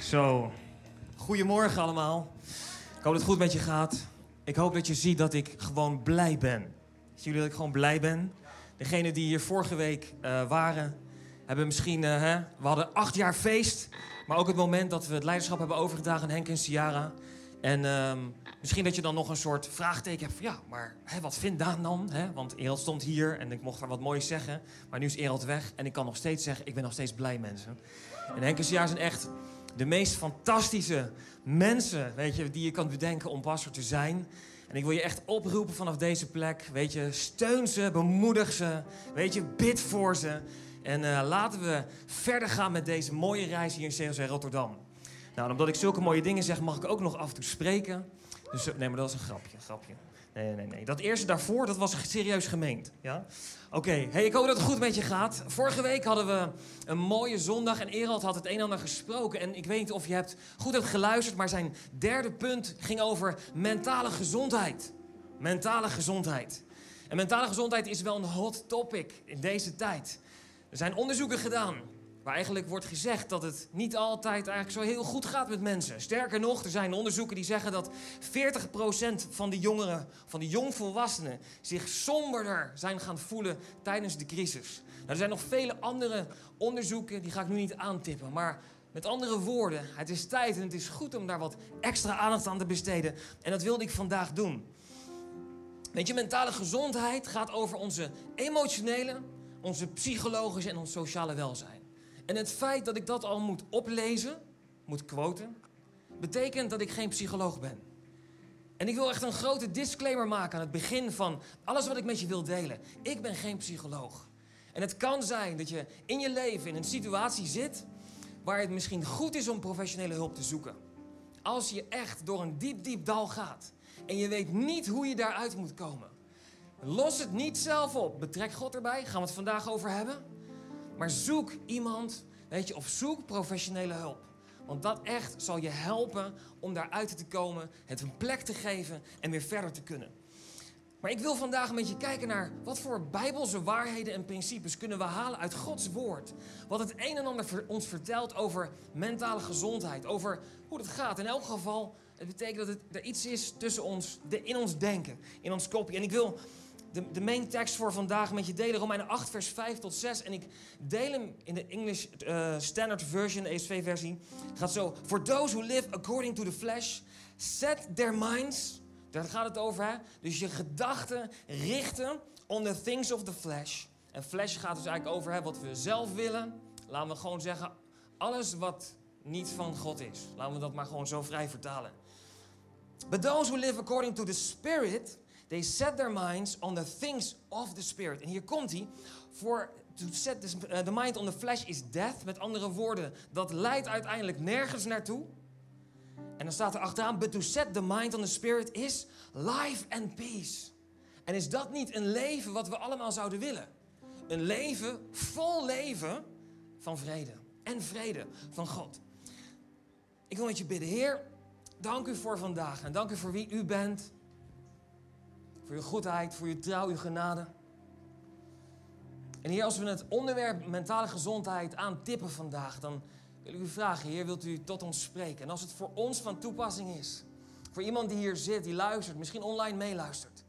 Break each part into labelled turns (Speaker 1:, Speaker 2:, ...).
Speaker 1: Zo. Goedemorgen allemaal. Ik hoop dat het goed met je gaat. Ik hoop dat je ziet dat ik gewoon blij ben. Zien jullie dat ik gewoon blij ben? Degenen die hier vorige week eh, waren, hebben misschien... eh, hè, we hadden acht jaar feest. Maar ook het moment dat we het leiderschap hebben overgedragen aan Henk en Ciara. En ehm, misschien dat je dan nog een soort vraagteken hebt van... Ja, maar hè, wat vindt Daan dan? Hè? Want Erald stond hier en ik mocht daar wat moois zeggen. Maar nu is Erald weg en ik kan nog steeds zeggen... Ik ben nog steeds blij, mensen. En Henk en Ciara zijn echt de meest fantastische mensen, weet je, die je kan bedenken om pastor te zijn. En ik wil je echt oproepen vanaf deze plek, weet je, steun ze, bemoedig ze, weet je, bid voor ze. En eh, laten we verder gaan met deze mooie reis hier in COC Rotterdam. Nou, omdat ik zulke mooie dingen zeg, mag ik ook nog af en toe spreken. Dus eh, nee, maar dat is een grapje, een grapje. Nee, nee, nee. Dat eerste daarvoor, dat was serieus gemeend. Ja? Oké, hey, ik hoop dat het goed met je gaat. Vorige week hadden we een mooie zondag en Erald had het een en ander gesproken. En ik weet niet of je hebt, goed hebt geluisterd, maar zijn derde punt ging over mentale gezondheid. Mentale gezondheid. En mentale gezondheid is wel een hot topic in deze tijd. Er zijn onderzoeken gedaan waar eigenlijk wordt gezegd dat het niet altijd eigenlijk zo heel goed gaat met mensen. Sterker nog, er zijn onderzoeken die zeggen dat 40% van de jongeren, van de jongvolwassenen, zich somberder zijn gaan voelen tijdens de crisis. Nou, er zijn nog vele andere onderzoeken, die ga ik nu niet aantippen, maar met andere woorden, het is tijd en het is goed om daar wat extra aandacht aan te besteden. En dat wilde ik vandaag doen. Weet je, mentale gezondheid gaat over onze emotionele, onze psychologische en ons sociale welzijn. En het feit dat ik dat al moet oplezen, moet quoten, betekent dat ik geen psycholoog ben. En ik wil echt een grote disclaimer maken aan het begin van alles wat ik met je wil delen. Ik ben geen psycholoog. En het kan zijn dat je in je leven in een situatie zit waar het misschien goed is om professionele hulp te zoeken. Als je echt door een diep, diep dal gaat en je weet niet hoe je daaruit moet komen. Los het niet zelf op. Betrek God erbij, gaan we het vandaag over hebben. Maar zoek iemand, weet je, of zoek professionele hulp. Want dat echt zal je helpen om daaruit te komen, het een plek te geven en weer verder te kunnen. Maar ik wil vandaag met je kijken naar wat voor bijbelse waarheden en principes kunnen we halen uit Gods woord. Wat het een en ander ons vertelt over mentale gezondheid, over hoe het gaat. In elk geval, het betekent dat er iets is tussen ons, in ons denken, in ons kopje. En ik wil de, de main tekst voor vandaag met je delen, Romeinen 8, vers 5 tot 6. En ik deel hem in de English uh, Standard Version, de ESV-versie. Het gaat zo. For those who live according to the flesh, set their minds... Daar gaat het over, hè? Dus je gedachten richten on the things of the flesh. En flesh gaat dus eigenlijk over hè, wat we zelf willen. Laten we gewoon zeggen, alles wat niet van God is. Laten we dat maar gewoon zo vrij vertalen. But those who live according to the Spirit, they set their minds on the things of the Spirit. En hier komt hij. For to set this, uh, the mind on the flesh is death. Met andere woorden, dat leidt uiteindelijk nergens naartoe. En dan staat er achteraan, but to set the mind on the spirit is life and peace. En is dat niet een leven wat we allemaal zouden willen? Een leven, vol leven van vrede. En vrede van God. Ik wil met je bidden. Heer, dank u voor vandaag. En dank u voor wie u bent. Voor uw goedheid, voor uw trouw, uw genade. En hier, als we het onderwerp mentale gezondheid aantippen vandaag, dan wil ik u vragen, Heer, wilt u tot ons spreken? En als het voor ons van toepassing is, voor iemand die hier zit, die luistert, misschien online meeluistert.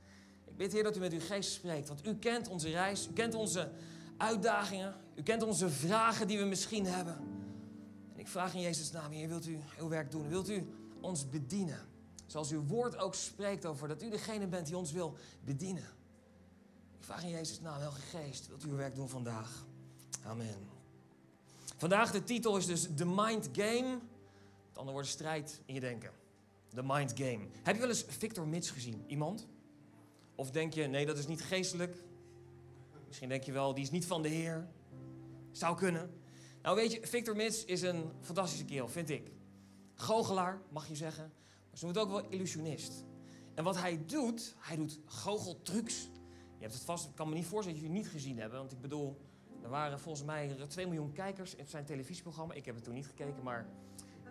Speaker 1: Ik bid, Heer, dat u met uw geest spreekt, want u kent onze reis, u kent onze uitdagingen, u kent onze vragen die we misschien hebben. En ik vraag in Jezus' naam, Heer, wilt u uw werk doen? Wilt u ons bedienen? Zoals uw woord ook spreekt over dat u degene bent die ons wil bedienen. Ik vraag in Jezus' naam, Heilige Geest, wilt u uw werk doen vandaag? Amen. Vandaag de titel is dus The Mind Game. Het andere woord strijd in je denken. The Mind Game. Heb je wel eens Victor Mits gezien? Iemand? Of denk je, nee, dat is niet geestelijk? Misschien denk je wel, die is niet van de Heer. Zou kunnen. Nou weet je, Victor Mits is een fantastische kerel, vind ik. Goochelaar, mag je zeggen. Maar ze moet ook wel illusionist. En wat hij doet, hij doet goocheltrucs. Je hebt het vast, ik kan me niet voorstellen dat jullie het niet gezien hebben. Want ik bedoel, er waren volgens mij 2 miljoen kijkers in zijn televisieprogramma. Ik heb het toen niet gekeken, maar.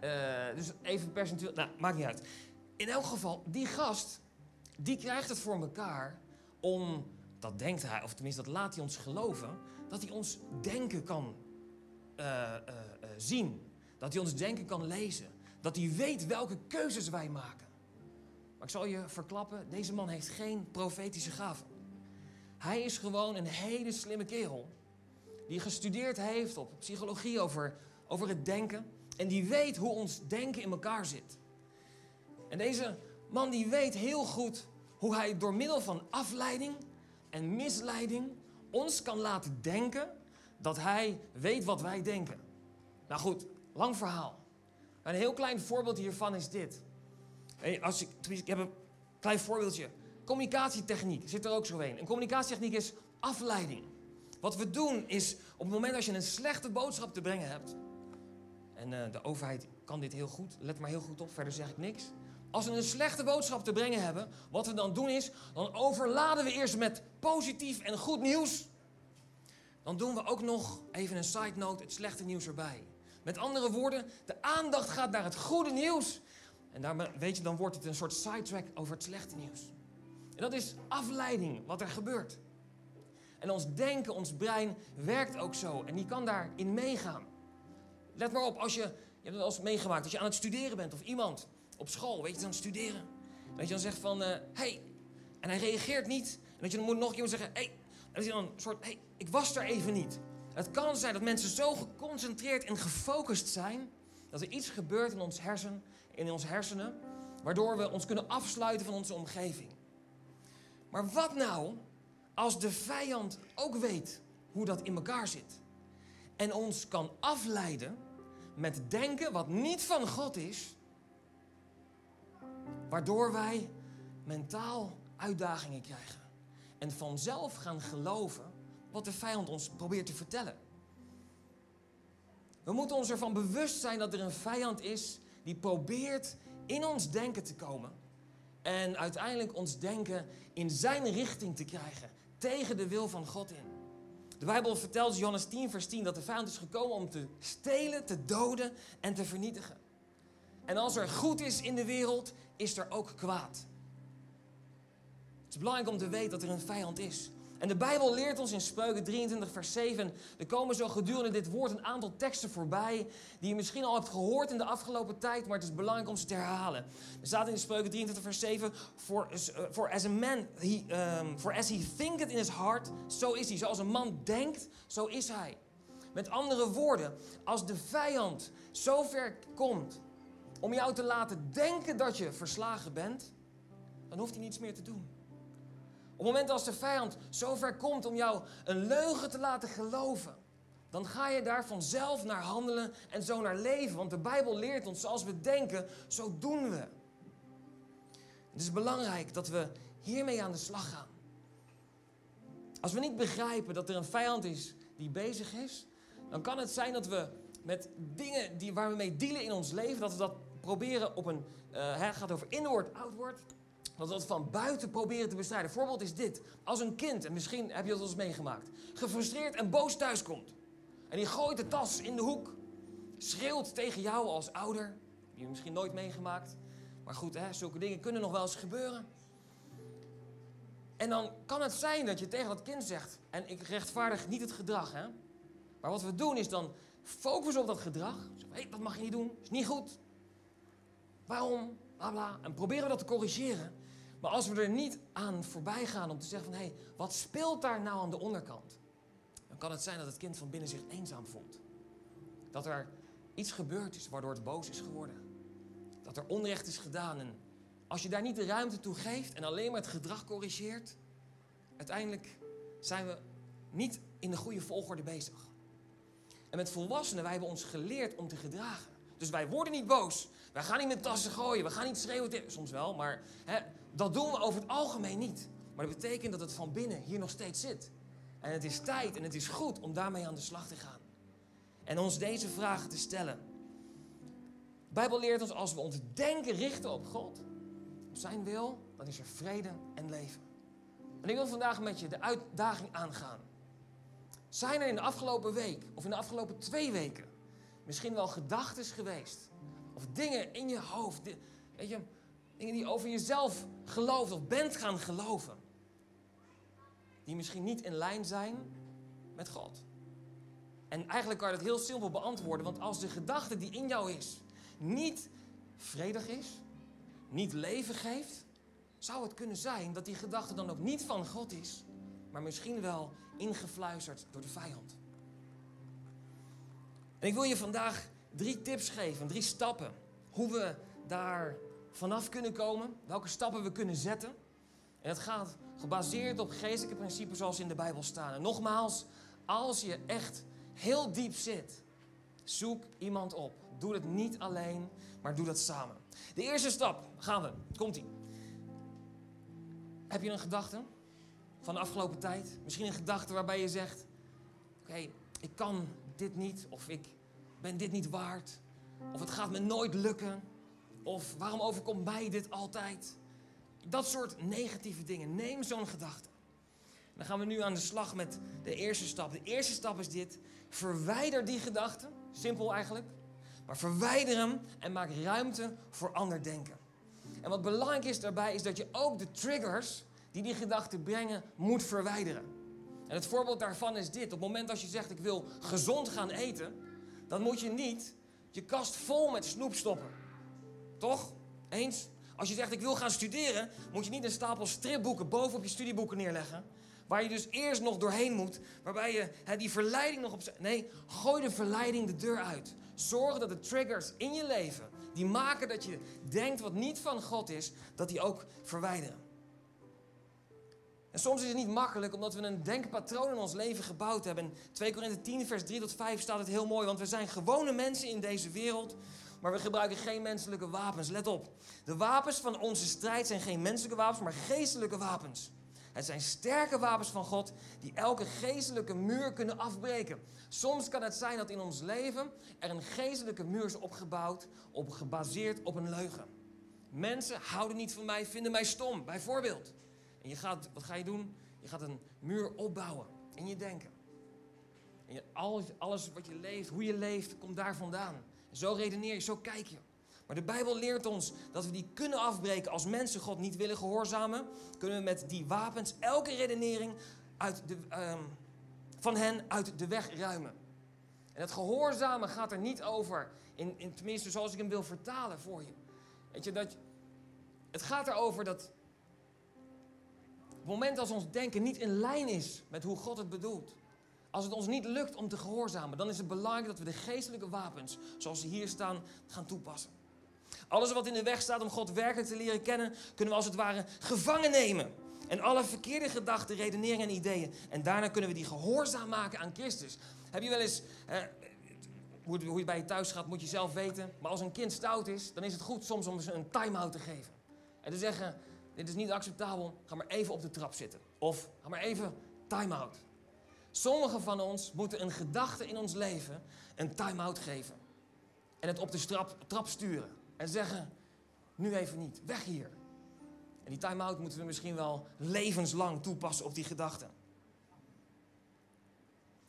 Speaker 1: Uh, dus even percentueel. Nou, maakt niet uit. In elk geval, die gast, die krijgt het voor elkaar om. Dat denkt hij, of tenminste dat laat hij ons geloven. Dat hij ons denken kan uh, uh, zien. Dat hij ons denken kan lezen. Dat hij weet welke keuzes wij maken. Maar ik zal je verklappen, deze man heeft geen profetische gaven. Hij is gewoon een hele slimme kerel. Die gestudeerd heeft op psychologie over, over het denken. En die weet hoe ons denken in elkaar zit. En deze man die weet heel goed hoe hij door middel van afleiding en misleiding ons kan laten denken dat hij weet wat wij denken. Nou goed, lang verhaal. Een heel klein voorbeeld hiervan is dit. Als ik, ik heb een klein voorbeeldje. Communicatietechniek zit er ook zo in. Een communicatietechniek is afleiding. Wat we doen is, op het moment dat je een slechte boodschap te brengen hebt... en uh, de overheid kan dit heel goed, let maar heel goed op, verder zeg ik niks... Als we een slechte boodschap te brengen hebben, wat we dan doen is, dan overladen we eerst met positief en goed nieuws. Dan doen we ook nog, even een side note, het slechte nieuws erbij. Met andere woorden, de aandacht gaat naar het goede nieuws. En daarmee, weet je, dan wordt het een soort sidetrack over het slechte nieuws. En dat is afleiding, wat er gebeurt. En ons denken, ons brein werkt ook zo. En die kan daarin meegaan. Let maar op, als je, je hebt het al meegemaakt, als je aan het studeren bent of iemand op school, weet je, dan studeren. Dat je dan zegt van, hé, uh, hey, en hij reageert niet. En je dan moet nog iemand zeggen, hé, hey. Dat je dan een soort, hé, hey, ik was er even niet. Het kan zijn dat mensen zo geconcentreerd en gefocust zijn, dat er iets gebeurt in ons hersen, in onze hersenen, waardoor we ons kunnen afsluiten van onze omgeving. Maar wat nou als de vijand ook weet hoe dat in elkaar zit en ons kan afleiden met denken wat niet van God is, waardoor wij mentaal uitdagingen krijgen en vanzelf gaan geloven wat de vijand ons probeert te vertellen. We moeten ons ervan bewust zijn dat er een vijand is die probeert in ons denken te komen en uiteindelijk ons denken in zijn richting te krijgen, tegen de wil van God in. De Bijbel vertelt, Johannes 10, vers 10, dat de vijand is gekomen om te stelen, te doden en te vernietigen. En als er goed is in de wereld, is er ook kwaad. Het is belangrijk om te weten dat er een vijand is. En de Bijbel leert ons in Spreuken 23, vers 7. Er komen zo gedurende dit woord een aantal teksten voorbij. die je misschien al hebt gehoord in de afgelopen tijd. maar het is belangrijk om ze te herhalen. Er staat in Spreuken 23, vers 7. For, for as a man, he, um, for as he thinketh in his heart, zo is hij. Zoals een man denkt, zo is hij. Met andere woorden, als de vijand zo ver komt om jou te laten denken dat je verslagen bent, dan hoeft hij niets meer te doen. Op het moment als de vijand zo ver komt om jou een leugen te laten geloven, dan ga je daar vanzelf naar handelen en zo naar leven. Want de Bijbel leert ons, zoals we denken, zo doen we. Het is belangrijk dat we hiermee aan de slag gaan. Als we niet begrijpen dat er een vijand is die bezig is, dan kan het zijn dat we met dingen die, waar we mee dealen in ons leven, dat we dat proberen op een, uh, het gaat over inward, outward, dat we van buiten proberen te bestrijden. voorbeeld is dit. Als een kind, en misschien heb je dat eens meegemaakt, gefrustreerd en boos thuiskomt. En die gooit de tas in de hoek. Schreeuwt tegen jou als ouder. Die heb je misschien nooit meegemaakt. Maar goed, hè, zulke dingen kunnen nog wel eens gebeuren. En dan kan het zijn dat je tegen dat kind zegt... en ik rechtvaardig niet het gedrag, hè. Maar wat we doen is dan focussen op dat gedrag. Hé, hey, dat mag je niet doen. is niet goed. Waarom? Bla bla. En proberen we dat te corrigeren. Maar als we er niet aan voorbij gaan om te zeggen van... hé, hey, wat speelt daar nou aan de onderkant? Dan kan het zijn dat het kind van binnen zich eenzaam voelt. Dat er iets gebeurd is waardoor het boos is geworden. Dat er onrecht is gedaan. En als je daar niet de ruimte toe geeft en alleen maar het gedrag corrigeert... uiteindelijk zijn we niet in de goede volgorde bezig. En met volwassenen, wij hebben ons geleerd om te gedragen. Dus wij worden niet boos. Wij gaan niet met tassen gooien. We gaan niet schreeuwen. Soms wel, maar hè, dat doen we over het algemeen niet. Maar dat betekent dat het van binnen hier nog steeds zit. En het is tijd en het is goed om daarmee aan de slag te gaan. En ons deze vragen te stellen. De Bijbel leert ons als we ons denken richten op God, op zijn wil, dan is er vrede en leven. En ik wil vandaag met je de uitdaging aangaan. Zijn er in de afgelopen week of in de afgelopen twee weken misschien wel gedachten geweest? Of dingen in je hoofd, weet je, dingen die over jezelf gelooft of bent gaan geloven. Die misschien niet in lijn zijn met God. En eigenlijk kan je dat heel simpel beantwoorden, want als de gedachte die in jou is niet vredig is, niet leven geeft, zou het kunnen zijn dat die gedachte dan ook niet van God is, maar misschien wel ingefluisterd door de vijand. En ik wil je vandaag drie tips geven, drie stappen, hoe we daar vanaf kunnen komen, welke stappen we kunnen zetten. En het gaat gebaseerd op geestelijke principes zoals in de Bijbel staan. En nogmaals, als je echt heel diep zit, zoek iemand op. Doe het niet alleen, maar doe dat samen. De eerste stap, gaan we. Komt-ie. Heb je een gedachte van de afgelopen tijd? Misschien een gedachte waarbij je zegt: Oké, ik kan dit niet, of ik ben dit niet waard, of het gaat me nooit lukken, of waarom overkomt mij dit altijd? Dat soort negatieve dingen. Neem zo'n gedachte. Dan gaan we nu aan de slag met de eerste stap. De eerste stap is dit: verwijder die gedachte. Simpel eigenlijk. Maar verwijder hem en maak ruimte voor ander denken. En wat belangrijk is daarbij is dat je ook de triggers die die gedachten brengen moet verwijderen. En het voorbeeld daarvan is dit. Op het moment als je zegt ik wil gezond gaan eten, dan moet je niet je kast vol met snoep stoppen. Toch? Eens? Als je zegt ik wil gaan studeren, moet je niet een stapel stripboeken bovenop je studieboeken neerleggen. Waar je dus eerst nog doorheen moet. Waarbij je hè, die verleiding nog op. Nee, gooi de verleiding de deur uit. Zorg dat de triggers in je leven, die maken dat je denkt wat niet van God is, dat die ook verwijderen. En soms is het niet makkelijk omdat we een denkpatroon in ons leven gebouwd hebben. In 2 Korinthe 10, vers 3 tot 5 staat het heel mooi. Want we zijn gewone mensen in deze wereld, maar we gebruiken geen menselijke wapens. Let op. De wapens van onze strijd zijn geen menselijke wapens, maar geestelijke wapens. Het zijn sterke wapens van God die elke geestelijke muur kunnen afbreken. Soms kan het zijn dat in ons leven er een geestelijke muur is opgebouwd, op, gebaseerd op een leugen. Mensen houden niet van mij, vinden mij stom, bijvoorbeeld. En je gaat, wat ga je doen? Je gaat een muur opbouwen in je denken. En je, alles, alles wat je leeft, hoe je leeft, komt daar vandaan. Zo redeneer je, zo kijk je. Maar de Bijbel leert ons dat we die kunnen afbreken als mensen God niet willen gehoorzamen. Kunnen we met die wapens elke redenering uit de, um, van hen uit de weg ruimen. En het gehoorzamen gaat er niet over, in, in, tenminste zoals ik hem wil vertalen voor je. Weet je, dat, het gaat erover dat op het moment als ons denken niet in lijn is met hoe God het bedoelt, als het ons niet lukt om te gehoorzamen, dan is het belangrijk dat we de geestelijke wapens, zoals ze hier staan, gaan toepassen. Alles wat in de weg staat om God werkelijk te leren kennen, kunnen we als het ware gevangen nemen. En alle verkeerde gedachten, redeneringen en ideeën. En daarna kunnen we die gehoorzaam maken aan Christus. Heb je wel eens, hoe, hoe je bij je thuis gaat, moet je zelf weten. Maar als een kind stout is, dan is het goed soms om ze een time-out te geven. En te zeggen, dit is niet acceptabel, ga maar even op de trap zitten. Of ga maar even time-out. Sommigen van ons moeten een gedachte in ons leven een time-out geven. En het op de trap, trap sturen. En zeggen, nu even niet, weg hier. En die time-out moeten we misschien wel levenslang toepassen op die gedachten.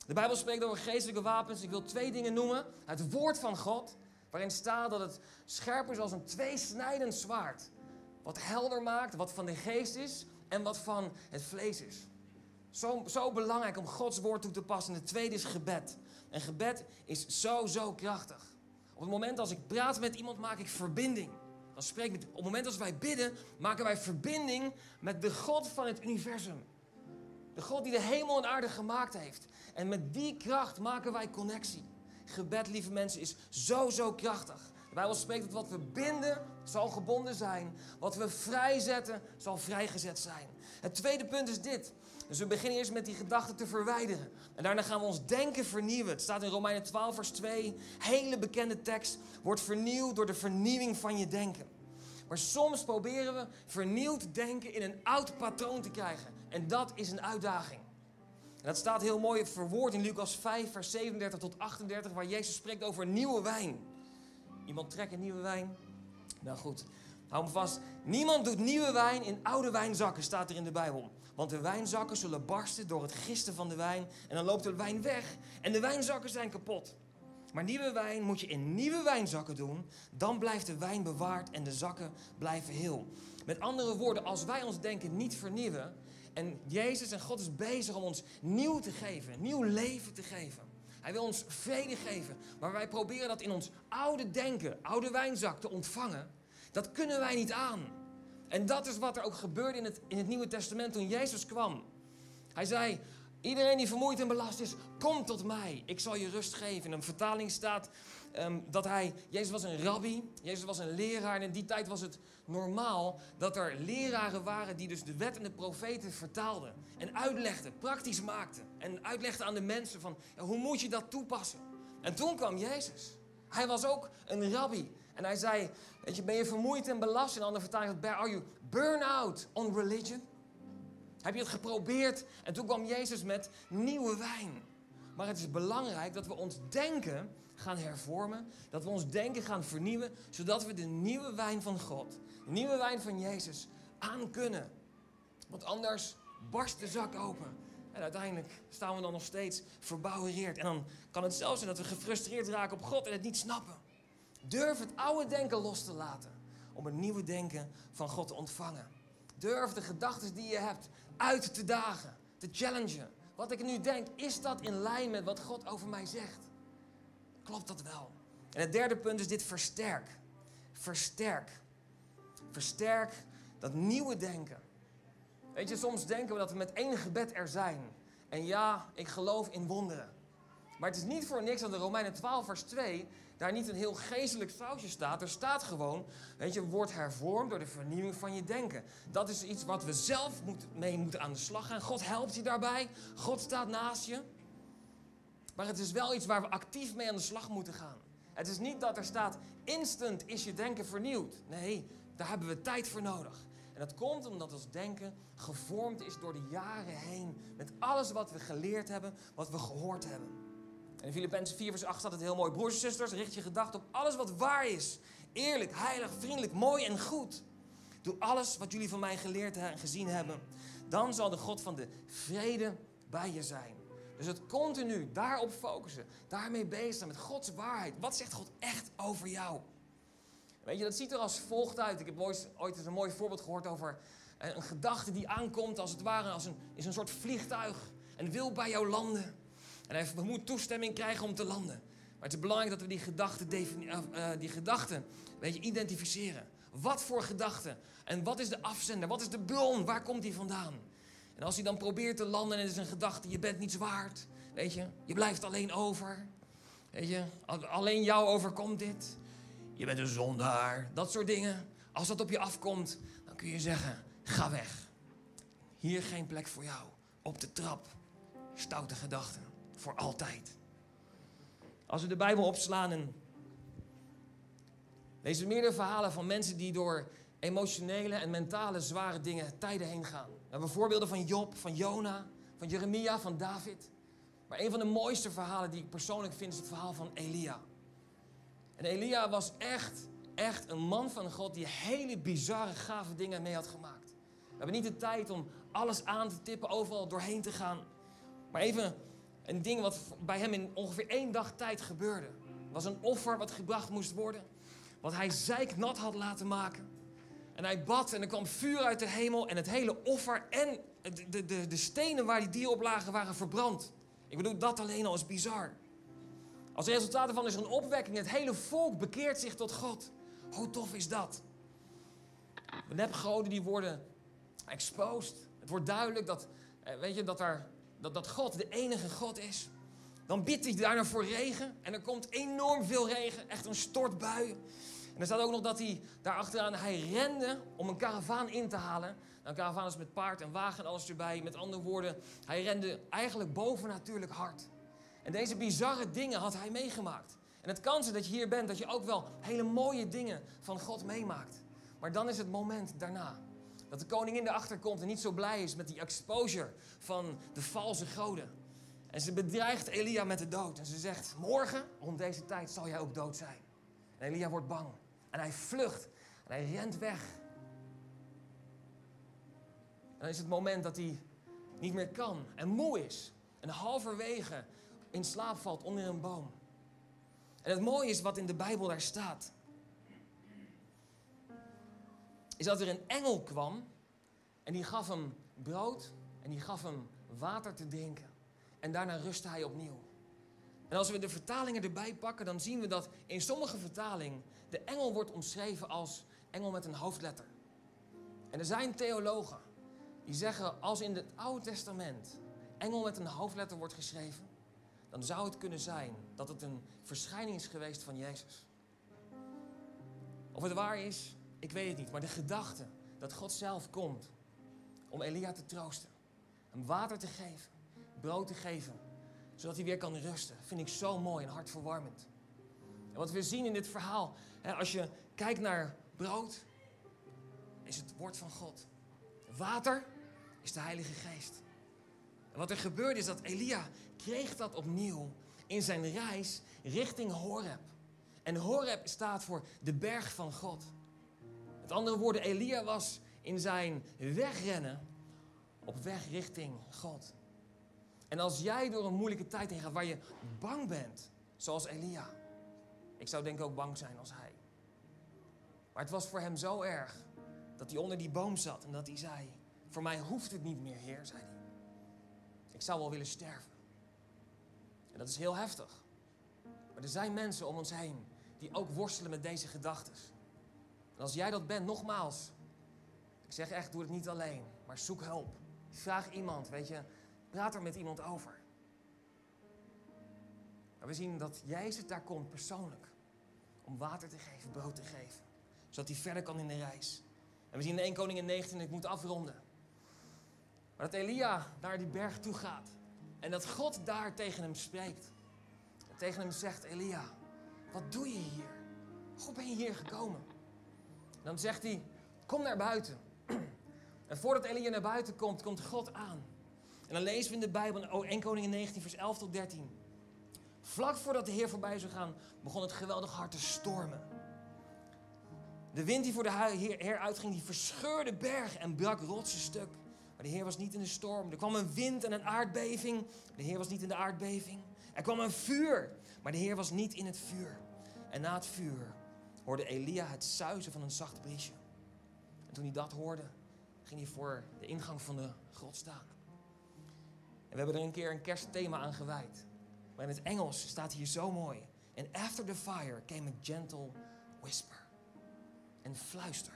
Speaker 1: De Bijbel spreekt over geestelijke wapens. Ik wil twee dingen noemen. Het woord van God, waarin staat dat het scherp is als een tweesnijdend zwaard. Wat helder maakt, wat van de geest is en wat van het vlees is. Zo, zo belangrijk om Gods woord toe te passen. En de tweede is gebed. En gebed is zo, zo krachtig. Op het moment als ik praat met iemand, maak ik verbinding. Dan spreek met, op het moment als wij bidden, maken wij verbinding met de God van het universum. De God die de hemel en aarde gemaakt heeft. En met die kracht maken wij connectie. Gebed, lieve mensen, is zo, zo krachtig. De Bijbel spreekt dat wat we binden, zal gebonden zijn. Wat we vrijzetten, zal vrijgezet zijn. Het tweede punt is dit. Dus we beginnen eerst met die gedachten te verwijderen. En daarna gaan we ons denken vernieuwen. Het staat in Romeinen 12, vers 2. Hele bekende tekst. Wordt vernieuwd door de vernieuwing van je denken. Maar soms proberen we vernieuwd denken in een oud patroon te krijgen. En dat is een uitdaging. En dat staat heel mooi verwoord in Lucas 5, vers 37 tot 38, waar Jezus spreekt over nieuwe wijn. Iemand trekt een nieuwe wijn. Nou goed, hou me vast. Niemand doet nieuwe wijn in oude wijnzakken, staat er in de Bijbel. Want de wijnzakken zullen barsten door het gisten van de wijn. En dan loopt de wijn weg. En de wijnzakken zijn kapot. Maar nieuwe wijn moet je in nieuwe wijnzakken doen. Dan blijft de wijn bewaard en de zakken blijven heel. Met andere woorden, als wij ons denken niet vernieuwen. En Jezus en God is bezig om ons nieuw te geven, nieuw leven te geven. Hij wil ons vrede geven. Maar wij proberen dat in ons oude denken, oude wijnzak te ontvangen. Dat kunnen wij niet aan. En dat is wat er ook gebeurde in het, in het Nieuwe Testament toen Jezus kwam. Hij zei, iedereen die vermoeid en belast is, kom tot mij. Ik zal je rust geven. In een vertaling staat ehm, dat hij, Jezus was een rabbi, Jezus was een leraar. En in die tijd was het normaal dat er leraren waren die dus de wet en de profeten vertaalden. En uitlegden, praktisch maakten. En uitlegden aan de mensen van, hoe moet je dat toepassen? En toen kwam Jezus. Hij was ook een rabbi. En hij zei, weet je, ben je vermoeid en belast? In andere vertaling, are you burn out on religion? Heb je het geprobeerd? En toen kwam Jezus met nieuwe wijn. Maar het is belangrijk dat we ons denken gaan hervormen. Dat we ons denken gaan vernieuwen. Zodat we de nieuwe wijn van God, de nieuwe wijn van Jezus, aan kunnen. Want anders barst de zak open. En uiteindelijk staan we dan nog steeds verbouwereerd. En dan kan het zelfs zijn dat we gefrustreerd raken op God en het niet snappen. Durf het oude denken los te laten. Om het nieuwe denken van God te ontvangen. Durf de gedachten die je hebt uit te dagen. Te challengen. Wat ik nu denk, is dat in lijn met wat God over mij zegt? Klopt dat wel? En het derde punt is dit versterk. Versterk. Versterk dat nieuwe denken. Weet je, soms denken we dat we met één gebed er zijn. En ja, ik geloof in wonderen. Maar het is niet voor niks dat de Romeinen 12, vers 2 daar niet een heel geestelijk sausje staat. Er staat gewoon, weet je, wordt hervormd door de vernieuwing van je denken. Dat is iets wat we zelf moet, mee moeten aan de slag gaan. God helpt je daarbij. God staat naast je. Maar het is wel iets waar we actief mee aan de slag moeten gaan. Het is niet dat er staat, instant is je denken vernieuwd. Nee, daar hebben we tijd voor nodig. En dat komt omdat ons denken gevormd is door de jaren heen. Met alles wat we geleerd hebben, wat we gehoord hebben. En in Filippenzen 4 vers 8 staat het heel mooi. Broers en zusters, richt je gedachten op alles wat waar is. Eerlijk, heilig, vriendelijk, mooi en goed. Doe alles wat jullie van mij geleerd en gezien hebben. Dan zal de God van de vrede bij je zijn. Dus het continu daarop focussen. Daarmee bezig zijn met Gods waarheid. Wat zegt God echt over jou? Weet je, dat ziet er als volgt uit. Ik heb ooit, eens een mooi voorbeeld gehoord over eh, een gedachte die aankomt als het ware als een, is een soort vliegtuig. En wil bij jou landen. En hij moet toestemming krijgen om te landen. Maar het is belangrijk dat we die gedachten, uh, die gedachten weet je, identificeren. Wat voor gedachten? En wat is de afzender? Wat is de bron? Waar komt die vandaan? En als hij dan probeert te landen en het is een gedachte, je bent niets waard. Weet je, je blijft alleen over. Weet je, alleen jou overkomt dit. Je bent een zondaar. Dat soort dingen. Als dat op je afkomt, dan kun je zeggen, ga weg. Hier geen plek voor jou. Op de trap. Stoute gedachten voor altijd. Als we de Bijbel opslaan en lezen we meerdere verhalen van mensen die door emotionele en mentale zware dingen tijden heen gaan. We hebben voorbeelden van Job, van Jona, van Jeremia, van David. Maar een van de mooiste verhalen die ik persoonlijk vind is het verhaal van Elia. En Elia was echt, echt een man van God die hele bizarre, gave dingen mee had gemaakt. We hebben niet de tijd om alles aan te tippen, overal doorheen te gaan. Maar even een ding wat bij hem in ongeveer één dag tijd gebeurde. Was een offer wat gebracht moest worden. Wat hij zeiknat had laten maken. En hij bad en er kwam vuur uit de hemel. En het hele offer en de, de, de stenen waar die dieren op lagen waren verbrand. Ik bedoel, dat alleen al is bizar. Als resultaat daarvan is er een opwekking. Het hele volk bekeert zich tot God. Hoe tof is dat? De nepgoden die worden exposed. Het wordt duidelijk dat, eh, weet je, dat er dat, dat God de enige God is, dan bidt hij daarna voor regen. En er komt enorm veel regen, echt een stortbui. En er staat ook nog dat hij daarachteraan, hij rende om een karavaan in te halen. Nou, een karavaan is met paard en wagen en alles erbij. Met andere woorden, hij rende eigenlijk bovennatuurlijk hard. En deze bizarre dingen had hij meegemaakt. En het kan zijn dat je hier bent, dat je ook wel hele mooie dingen van God meemaakt. Maar dan is het moment daarna. Dat de koningin erachter komt en niet zo blij is met die exposure van de valse goden. En ze bedreigt Elia met de dood. En ze zegt, morgen rond deze tijd zal jij ook dood zijn. En Elia wordt bang. En hij vlucht. En hij rent weg. En dan is het moment dat hij niet meer kan en moe is. En halverwege in slaap valt onder een boom. En het mooie is wat in de Bijbel daar staat is dat er een engel kwam en die gaf hem brood en die gaf hem water te drinken. En daarna rustte hij opnieuw. En als we de vertalingen erbij pakken, dan zien we dat in sommige vertalingen de engel wordt omschreven als engel met een hoofdletter. En er zijn theologen die zeggen als in het Oude Testament engel met een hoofdletter wordt geschreven, dan zou het kunnen zijn dat het een verschijning is geweest van Jezus. Of het waar is, ik weet het niet, maar de gedachte dat God zelf komt om Elia te troosten, hem water te geven, brood te geven, zodat hij weer kan rusten, vind ik zo mooi en hartverwarmend. En wat we zien in dit verhaal, hè, als je kijkt naar brood, is het woord van God. Water is de Heilige Geest. En wat er gebeurde is dat Elia kreeg dat opnieuw in zijn reis richting Horeb. En Horeb staat voor de berg van God. Met andere woorden, Elia was in zijn wegrennen op weg richting God. En als jij door een moeilijke tijd heen gaat waar je bang bent, zoals Elia. Ik zou denk ik ook bang zijn als hij. Maar het was voor hem zo erg dat hij onder die boom zat en dat hij zei: Voor mij hoeft het niet meer, Heer, zei hij. Ik zou wel willen sterven. En dat is heel heftig. Maar er zijn mensen om ons heen die ook worstelen met deze gedachten. En als jij dat bent, nogmaals, ik zeg echt, doe het niet alleen, maar zoek hulp. Vraag iemand, weet je, praat er met iemand over. Maar we zien dat Jezus daar komt persoonlijk om water te geven, brood te geven, zodat hij verder kan in de reis. En we zien in 1 Koningin 19, ik moet afronden. Maar dat Elia naar die berg toe gaat. En dat God daar tegen hem spreekt. En tegen hem zegt, Elia, wat doe je hier? Hoe ben je hier gekomen? Dan zegt hij, kom naar buiten. En voordat Elia naar buiten komt, komt God aan. En dan lezen we in de Bijbel, 1 Koningin 19, vers 11 tot 13. Vlak voordat de Heer voorbij zou gaan, begon het geweldig hard te stormen. De wind die voor de Heer uitging, die verscheurde bergen en brak rotsen stuk. Maar de Heer was niet in de storm. Er kwam een wind en een aardbeving. De Heer was niet in de aardbeving. Er kwam een vuur. Maar de Heer was niet in het vuur. En na het vuur hoorde Elia het suizen van een zacht briesje. En toen hij dat hoorde, ging hij voor de ingang van de grot staan. En we hebben er een keer een kerstthema aan gewijd. Maar in het Engels staat hier zo mooi. And after the fire came a gentle whisper. En fluister.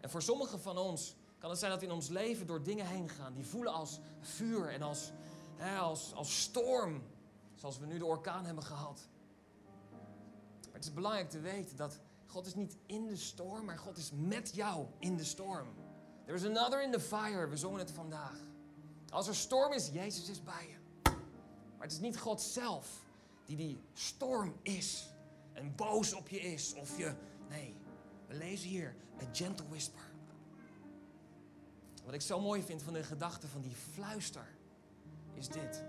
Speaker 1: En voor sommigen van ons kan het zijn dat we in ons leven door dingen heen gaan die voelen als vuur en als, hè, als, als storm. Zoals we nu de orkaan hebben gehad. Maar het is belangrijk te weten dat God is niet in de storm, maar God is met jou in de storm. There is another in the fire. We zongen het vandaag. Als er storm is, Jezus is bij je. Maar het is niet God zelf die die storm is en boos op je is of je... Nee, we lezen hier, a gentle whisper. Wat ik zo mooi vind van de gedachte van die fluister, is dit.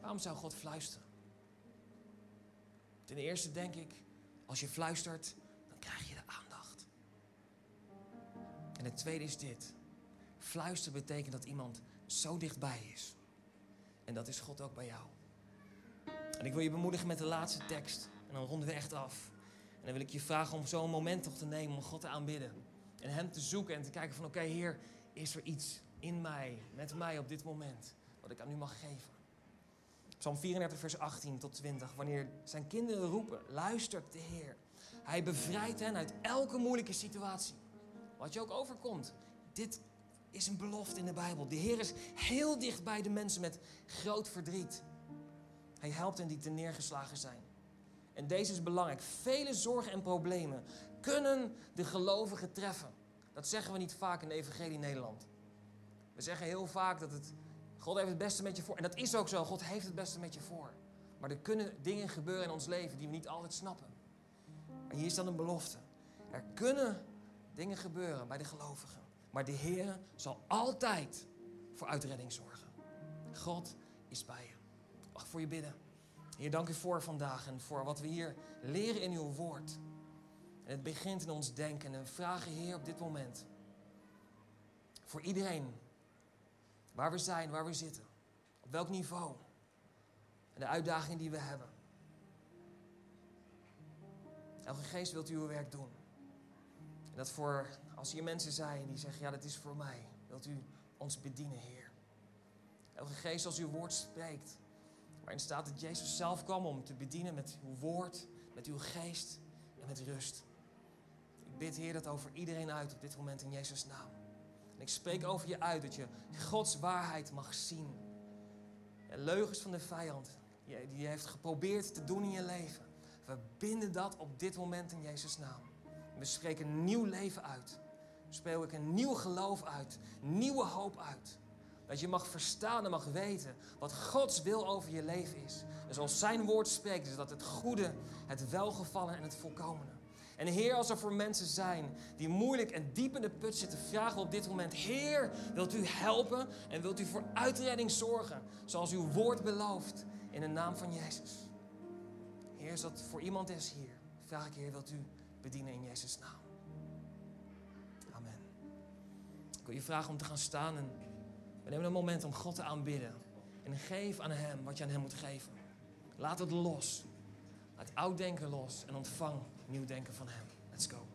Speaker 1: Waarom zou God fluisteren? Ten eerste denk ik, als je fluistert, dan krijg je de aandacht. En het tweede is dit. Fluisteren betekent dat iemand zo dichtbij is. En dat is God ook bij jou. En ik wil je bemoedigen met de laatste tekst. En dan ronden we echt af. En dan wil ik je vragen om zo'n moment toch te nemen om God te aanbidden. En Hem te zoeken en te kijken van oké Heer, is er iets in mij, met mij op dit moment, wat ik aan u mag geven? Psalm 34, vers 18 tot 20. Wanneer zijn kinderen roepen, luistert de Heer. Hij bevrijdt hen uit elke moeilijke situatie. Wat je ook overkomt. Dit is een belofte in de Bijbel. De Heer is heel dicht bij de mensen met groot verdriet. Hij helpt hen die te neergeslagen zijn. En deze is belangrijk. Vele zorgen en problemen kunnen de gelovigen treffen. Dat zeggen we niet vaak in de Evangelie Nederland. We zeggen heel vaak dat het, God heeft het beste met je voor. En dat is ook zo. God heeft het beste met je voor. Maar er kunnen dingen gebeuren in ons leven die we niet altijd snappen. Maar hier staat een belofte. Er kunnen dingen gebeuren bij de gelovigen. Maar de Heer zal altijd voor uitredding zorgen. God is bij je. Ik voor je bidden? Heer, dank u voor vandaag en voor wat we hier leren in uw woord. En het begint in ons denken. En vragen, Heer, op dit moment. Voor iedereen. Waar we zijn, waar we zitten. Op welk niveau. En de uitdagingen die we hebben. Elke geest wilt uw werk doen. En dat voor, als hier mensen zijn die zeggen, ja, dat is voor mij. Wilt u ons bedienen, Heer. Elke geest als uw woord spreekt Waarin staat dat Jezus zelf kwam om te bedienen met uw woord, met uw geest en met rust. Ik bid, Heer, dat over iedereen uit op dit moment in Jezus' naam. En ik spreek over je uit dat je Gods waarheid mag zien. En leugens van de vijand, die heeft geprobeerd te doen in je leven. We binden dat op dit moment in Jezus' naam. We spreken een nieuw leven uit. We spreken een nieuw geloof uit. Nieuwe hoop uit. Dat je mag verstaan en mag weten wat Gods wil over je leven is. En zoals zijn woord spreekt, is dat het goede, het welgevallen en het volkomene. En Heer, als er voor mensen zijn die moeilijk en diep in de put zitten, vragen we op dit moment: Heer, wilt u helpen en wilt u voor uitredding zorgen, zoals uw woord belooft, in de naam van Jezus? Heer, als dat voor iemand is hier, vraag ik Heer, wilt u bedienen in Jezus' naam? Amen. Ik wil je vragen om te gaan staan en we nemen een moment om God te aanbidden. En geef aan Hem wat je aan Hem moet geven. Laat het los. Laat oud denken los en ontvang nieuw denken van Hem. Let's go.